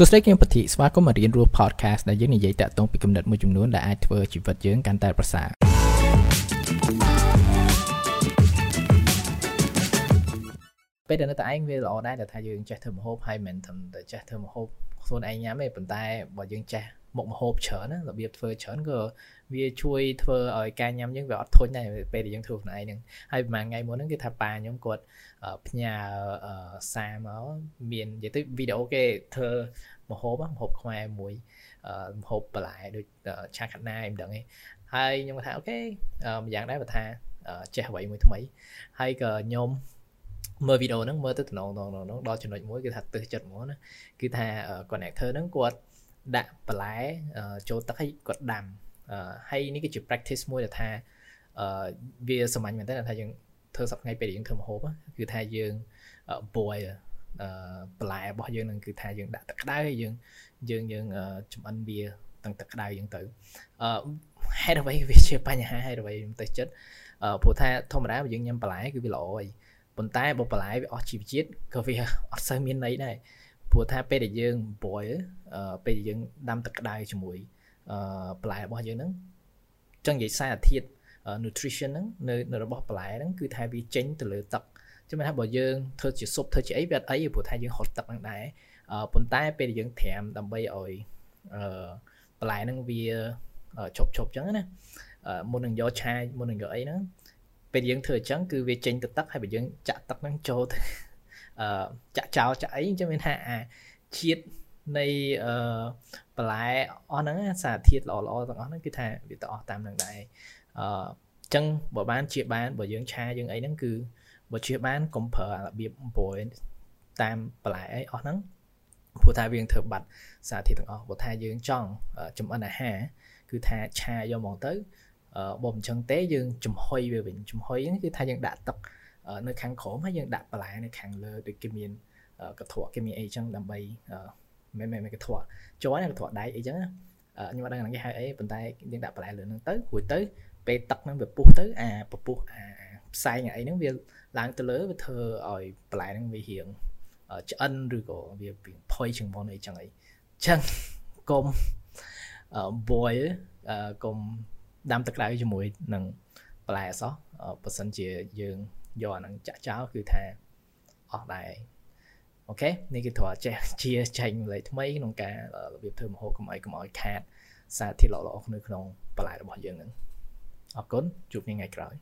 សួស្តីគឹមពធីស្វាគមន៍មករៀនរស់ podcast ដែលយើងនិយាយតាក់ទងពីគំនិតមួយចំនួនដែលអាចធ្វើជីវិតយើងកាន់តែប្រសើរពេលដែលនៅតែឯងវាល្អដែរដែលថាយើងចេះធ្វើម្ហូបហើយមិនត្រឹមតែចេះធ្វើម្ហូបខ្លួនឯងញ៉ាំទេប៉ុន្តែបើយើងចេះ មុខម្ហូបច្រើនណារបៀបធ្វើច្រើនក៏វាជួយធ្វើឲ្យការញ៉ាំយើងវាអត់ធុញដែរពេលដែលយើងធ្វើខ្លួនឯងហ្នឹងហើយប្រហែលថ្ងៃមុនហ្នឹងគឺថាប៉ាខ្ញុំគាត់ផ្ញើសារមកមាននិយាយទៅវីដេអូគេធ្វើម្ហូបម្ហូបខ្មែរមួយម្ហូបបន្លែដូចឆាខាត់ណាអីមិនដឹងទេហើយខ្ញុំថាអូខេម្យ៉ាងដែរបើថាចេះអ្វីមួយថ្មីហើយក៏ខ្ញុំមើលវីដេអូហ្នឹងមើលទៅតំណងៗដល់ចំណុចមួយគឺថាទើសចិត្តហ្មងណាគឺថា connector ហ្នឹងគាត់ ដាក់បន្លែចូលទឹកឲ្យគាត់ដាំហើយនេះគឺជា practice មួយដែលថាវាសាមញ្ញមែនតើថាយើងធ្វើសប្តាហ៍ពេលយើងធ្វើម្ហូបគឺថាយើង boil បន្លែរបស់យើងនឹងគឺថាយើងដាក់ទឹកក្តៅហើយយើងយើងយើងចំអិនវាទាំងទឹកក្តៅយើងទៅអឺហេតុអ្វីវាជាបញ្ហាហេតុអ្វីខ្ញុំទៅចិត្តព្រោះថាធម្មតាបើយើងញ៉ាំបន្លែគឺវាល្អហើយប៉ុន្តែបើបន្លែវាអស់ជីវជាតិក៏វាអត់សូវមានន័យដែរ ព្រោះថាពេលដែលយើង boil ពេលដែលយើងដាំទឹកក្តៅជាមួយបន្លែរបស់យើងហ្នឹងចឹងនិយាយសារធាតុ nutrition ហ្នឹងនៅនៅរបស់បន្លែហ្នឹងគឺថាវាចេញទៅលើទឹកចាំថាបើយើងធ្វើជាស៊ុបធ្វើជាអីវាអត់អីព្រោះថាយើងហត់ទឹកហ្នឹងដែរប៉ុន្តែពេលដែលយើងត្រាំដើម្បីឲ្យបន្លែហ្នឹងវាជប់ជប់ចឹងណាមុននឹងយកឆាមុននឹងយកអីហ្នឹងពេលយើងធ្វើអញ្ចឹងគឺវាចេញទៅទឹកហើយបើយើងចាក់ទឹកហ្នឹងចូលទៅអឺ ចាក់ចោលចាក់អីអញ្ចឹងមានថាអាជាតិនៃអឺបន្លែអស់ហ្នឹងសារធាតុល្អល្អទាំងអស់ហ្នឹងគឺថាវាទៅអស់តាមនឹងដែរអឺចឹងបើបានជាបានបើយើងឆាយើងអីហ្នឹងគឺបើជាបានកុំប្រើរបៀប boil តាមបន្លែអីអស់ហ្នឹងព្រោះថាវានឹងធ្វើបាត់សារធាតុទាំងអស់ព្រោះថាយើងចង់ចម្អិនអាហារគឺថាឆាយកមកទៅបើមិនចឹងទេយើងចំហុយវាវិញចំហុយហ្នឹងគឺថាយើងដាក់ទឹក នៅខាងក្រោមហើយយើងដាក់បន្លែនៅខាងលើដូចគេមានកន្ត្រកគេមានអីចឹងដើម្បីមិនមែនកន្ត្រកចូលណាកន្ត្រកដៃអីចឹងខ្ញុំអត់ដឹងហ្នឹងគេហៅអីប៉ុន្តែយើងដាក់បន្លែលើហ្នឹងទៅរួចទៅពេលទឹកហ្នឹងវាពុះទៅអាពពុះអាផ្សែងអីហ្នឹងវាឡើងទៅលើវាធ្វើឲ្យបន្លែហ្នឹងវារៀងឆ្អិនឬក៏វាផុយជាងមុនអីចឹងអីចឹងកុំ boil កុំដាំទឹកក្តៅជាមួយនឹងបន្លែអសោះបើសិនជាយើង យកអាហ្នឹងចាក់ចោលគឺថាអស់ដែរអូខេនេះគឺត្រូវចេះជាចេញលេខថ្មីក្នុងការរបៀបធ្វើម្ហូបកុំឲ្យកុំឲ្យខាតសារធាតុល្អៗនៅក្នុងបន្លែរបស់យើងហ្នឹងអរគុណជួបគ្នាថ្ងៃក្រោយ